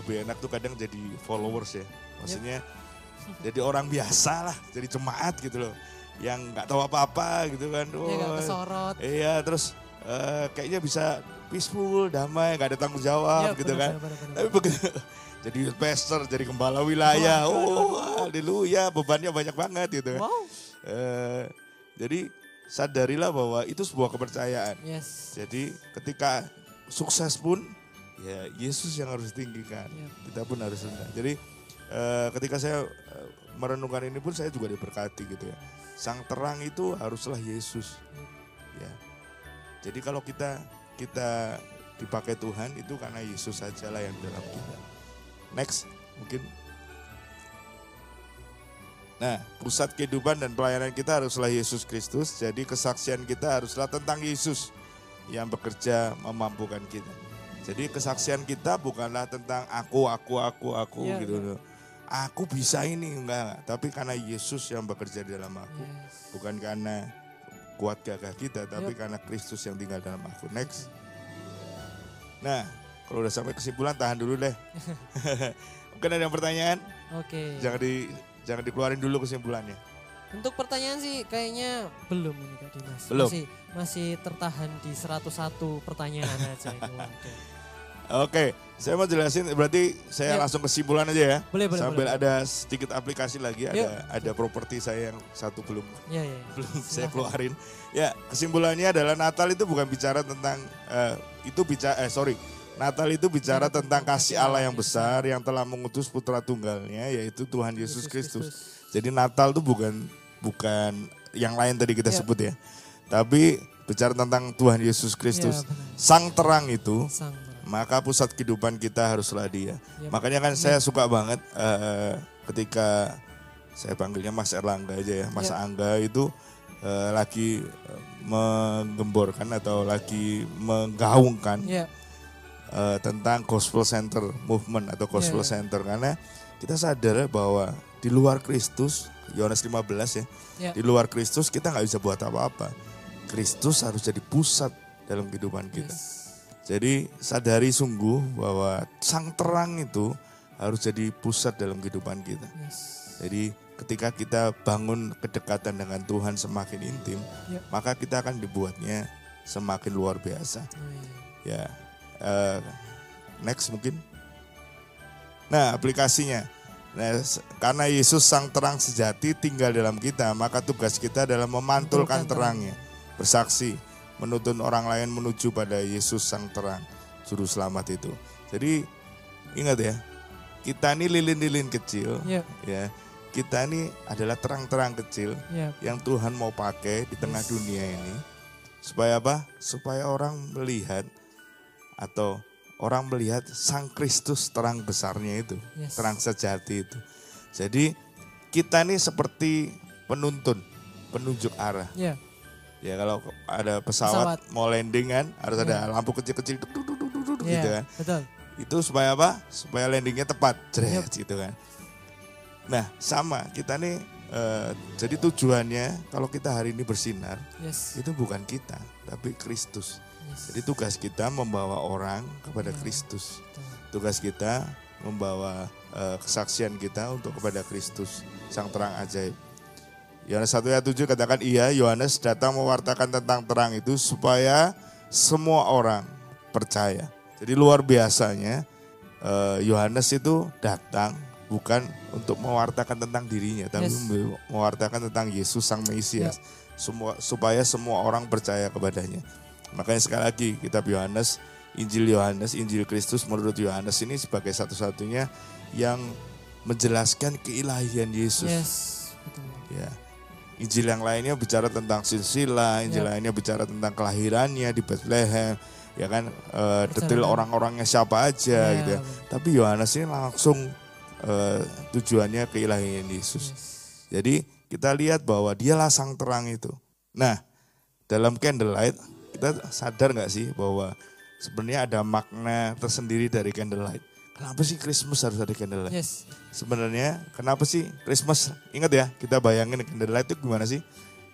lebih enak tuh kadang jadi followers ya maksudnya jadi orang biasa lah jadi jemaat gitu loh yang nggak tahu apa-apa gitu kan Ya Woi, kesorot. iya terus eh, kayaknya bisa peaceful damai nggak ada tanggung jawab Iya, gitu kan tapi begitu jadi pastor, jadi gembala wilayah, oh waduh. haleluya, bebannya banyak banget gitu. kan. Wow. Eh, jadi sadarilah bahwa itu sebuah kepercayaan. Yes. Jadi ketika sukses pun ya Yesus yang harus tinggikan, Iya. kita pun harus rendah. Jadi eh, ketika saya eh, merenungkan ini pun saya juga diberkati gitu ya. Sang terang itu haruslah Yesus. Ya. Jadi kalau kita kita dipakai Tuhan itu karena Yesus sajalah yang dalam kita. Next, mungkin. Nah, pusat kehidupan dan pelayanan kita haruslah Yesus Kristus. Jadi kesaksian kita haruslah tentang Yesus yang bekerja memampukan kita. Jadi kesaksian kita bukanlah tentang aku, aku, aku, aku Iya, gitu loh. Aku bisa ini enggak, tapi karena Yesus yang bekerja di dalam aku. Yes. Bukan karena kuat gagah kita, tapi Yep. karena Kristus yang tinggal dalam aku. Next. Nah, kalau udah sampai kesimpulan tahan dulu deh. Mungkin ada yang pertanyaan? Oke. Jangan di jangan dikeluarin dulu kesimpulannya. Untuk pertanyaan sih kayaknya belum ini Kak Dimas. Belum? Masih masih tertahan di 101 pertanyaan aja. Oke, saya mau jelasin berarti saya Yuk. langsung kesimpulan aja ya. Boleh, boleh, Sambil boleh. ada sedikit aplikasi lagi, Yuk. ada ada properti saya yang satu belum Iya, iya. belum Silakan. saya keluarin. Ya, kesimpulannya adalah Natal itu bukan bicara tentang eh, itu bicara eh sorry. Natal itu bicara tentang kasih Allah yang besar yang telah mengutus putra tunggalnya yaitu Tuhan Yesus Kristus. Jadi Natal itu bukan bukan yang lain tadi kita Ya. sebut ya. Tapi bicara tentang Tuhan Yesus Kristus. Ya, benar. Sang terang itu Sang terang. maka pusat kehidupan kita haruslah dia. Yep. Makanya kan saya suka banget eh, ketika saya panggilnya Mas Erlangga aja ya, Mas Yep. Angga itu eh, lagi eh, menggemborkan atau lagi menggaungkan Iya. Eh, tentang gospel center movement atau gospel iya. center karena kita sadar bahwa di luar Kristus Yohanes 15 ya, Iya. di luar Kristus kita nggak bisa buat apa-apa. Kristus harus jadi pusat dalam kehidupan kita. Yes. Jadi sadari sungguh bahwa sang terang itu harus jadi pusat dalam kehidupan kita. Yes. Jadi ketika kita bangun kedekatan dengan Tuhan semakin intim, Ya. maka kita akan dibuatnya semakin luar biasa. Oh, iya. Ya, eh, next mungkin. Nah aplikasinya, nah, karena Yesus sang terang sejati tinggal dalam kita, maka tugas kita adalah memantulkan terangnya, bersaksi, menuntun orang lain menuju pada Yesus sang terang, juru selamat itu. Jadi ingat ya, kita ini lilin-lilin kecil, Iya. ya. Kita ini adalah terang-terang kecil Iya. yang Tuhan mau pakai di tengah Yes. dunia ini. Supaya apa? Supaya orang melihat atau orang melihat Sang Kristus terang besarnya itu, Yes. terang sejati itu. Jadi kita ini seperti penuntun, penunjuk arah. Iya. Ya kalau ada pesawat, Pesawat. mau landing kan harus ada Iya. lampu kecil-kecil Iya. gitu kan. Betul. Itu supaya apa? Supaya landingnya tepat, jret Yep. gitu kan. Nah sama kita nih, eh, jadi tujuannya kalau kita hari ini bersinar, Yes. itu bukan kita, tapi Kristus. Yes. Jadi tugas kita membawa orang kepada Ya. Kristus. Betul. Tugas kita membawa eh, kesaksian kita untuk kepada Kristus, sang terang ajaib. Yohanes 1 ayat 7 katakan iya, Yohanes datang mewartakan tentang terang itu supaya semua orang percaya. Jadi luar biasanya eh, Yohanes itu datang bukan untuk mewartakan tentang dirinya, tapi Yes. mewartakan tentang Yesus sang Mesias. Semua supaya semua orang percaya kepadanya. Makanya sekali lagi kitab Yohanes, Injil Yohanes, Injil Kristus menurut Yohanes ini sebagai satu-satunya yang menjelaskan keilahian Yesus. Yes. Betul. Ya. Injil yang lainnya bicara tentang silsilah, Injil Ya. lainnya bicara tentang kelahirannya di Bethlehem, ya kan eh, detail orang-orangnya siapa aja Ya, gitu ya. Tapi Yohanes ini langsung eh, tujuannya keilahian Yesus. Yes. Jadi kita lihat bahwa dialah sang terang itu. Nah, dalam candlelight kita sadar nggak sih bahwa sebenarnya ada makna tersendiri dari candlelight. Kenapa sih Christmas harus ada candlelight? Yes. Sebenarnya kenapa sih Christmas? Ingat ya, kita bayangin candlelight itu gimana sih?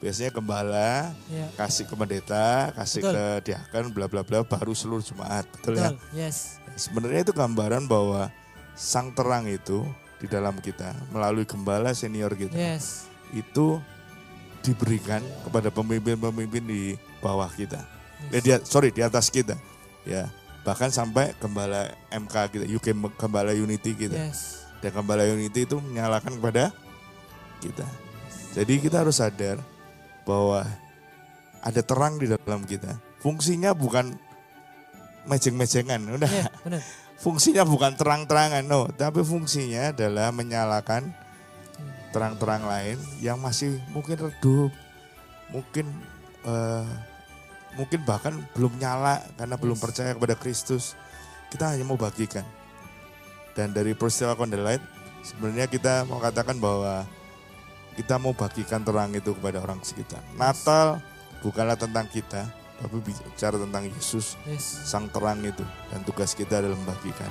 Biasanya gembala Ya. kasih ke pendeta, kasih Betul. ke diakan, bla bla bla, baru seluruh jemaat, betul, ya? Betul. Yes. Sebenarnya itu gambaran bahwa sang terang itu di dalam kita melalui gembala senior kita Yes. itu diberikan kepada pemimpin-pemimpin di bawah kita. Eh, Yes. di, sorry di atas kita, ya bahkan sampai gembala MK kita, UK gembala Unity kita. Yes. Dan gembala Unity itu menyalakan kepada kita. Jadi kita harus sadar bahwa ada terang di dalam kita. Fungsinya bukan mejeng-mejengan, udah. Iya, benar. Fungsinya bukan terang-terangan, no. Tapi fungsinya adalah menyalakan terang-terang lain yang masih mungkin redup, mungkin eh, mungkin bahkan belum nyala karena belum Yes. percaya kepada Kristus. Kita hanya mau bagikan. Dan dari peristiwa Candlelight, sebenarnya kita mau katakan bahwa kita mau bagikan terang itu kepada orang sekitar. Natal bukanlah tentang kita, tapi bicara tentang Yesus, Yes. sang terang itu. Dan tugas kita adalah membagikan.